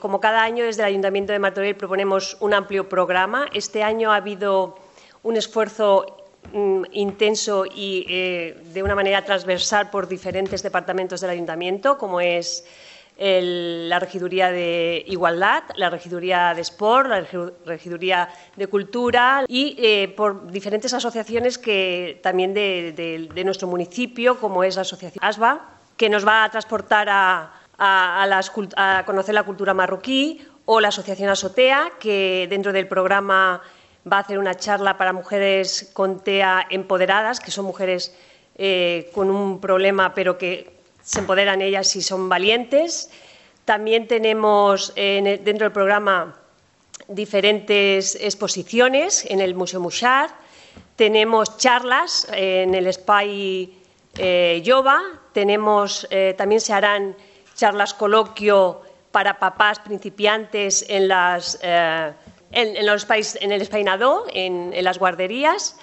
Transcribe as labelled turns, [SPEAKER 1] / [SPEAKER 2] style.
[SPEAKER 1] Como cada año, desde el Ayuntamiento de Martorell proponemos un amplio programa. Este año ha habido un esfuerzo mm, intenso y eh, de una manera transversal por diferentes departamentos del Ayuntamiento, como es la Regiduría de Igualdad, la Regiduría de Sport, la Regiduría de Cultura y eh, por diferentes asociaciones que también de, nuestro municipio, como es la Asociación ASBA, que nos va a transportar a, a, conocer la cultura marroquí, o la Asociación Asotea, que dentro del programa va a hacer una charla para mujeres con TEA empoderadas, que son mujeres eh, con un problema, pero que se empoderan ellas y son valientes. También tenemos dentro del programa diferentes exposiciones en el Museo Mushar. Tenemos charlas en el Spy eh, Yoba. Tenemos, eh, también se harán charlas coloquio para papás principiantes en, las, eh, en, los en el Espainado, en, en las guarderías.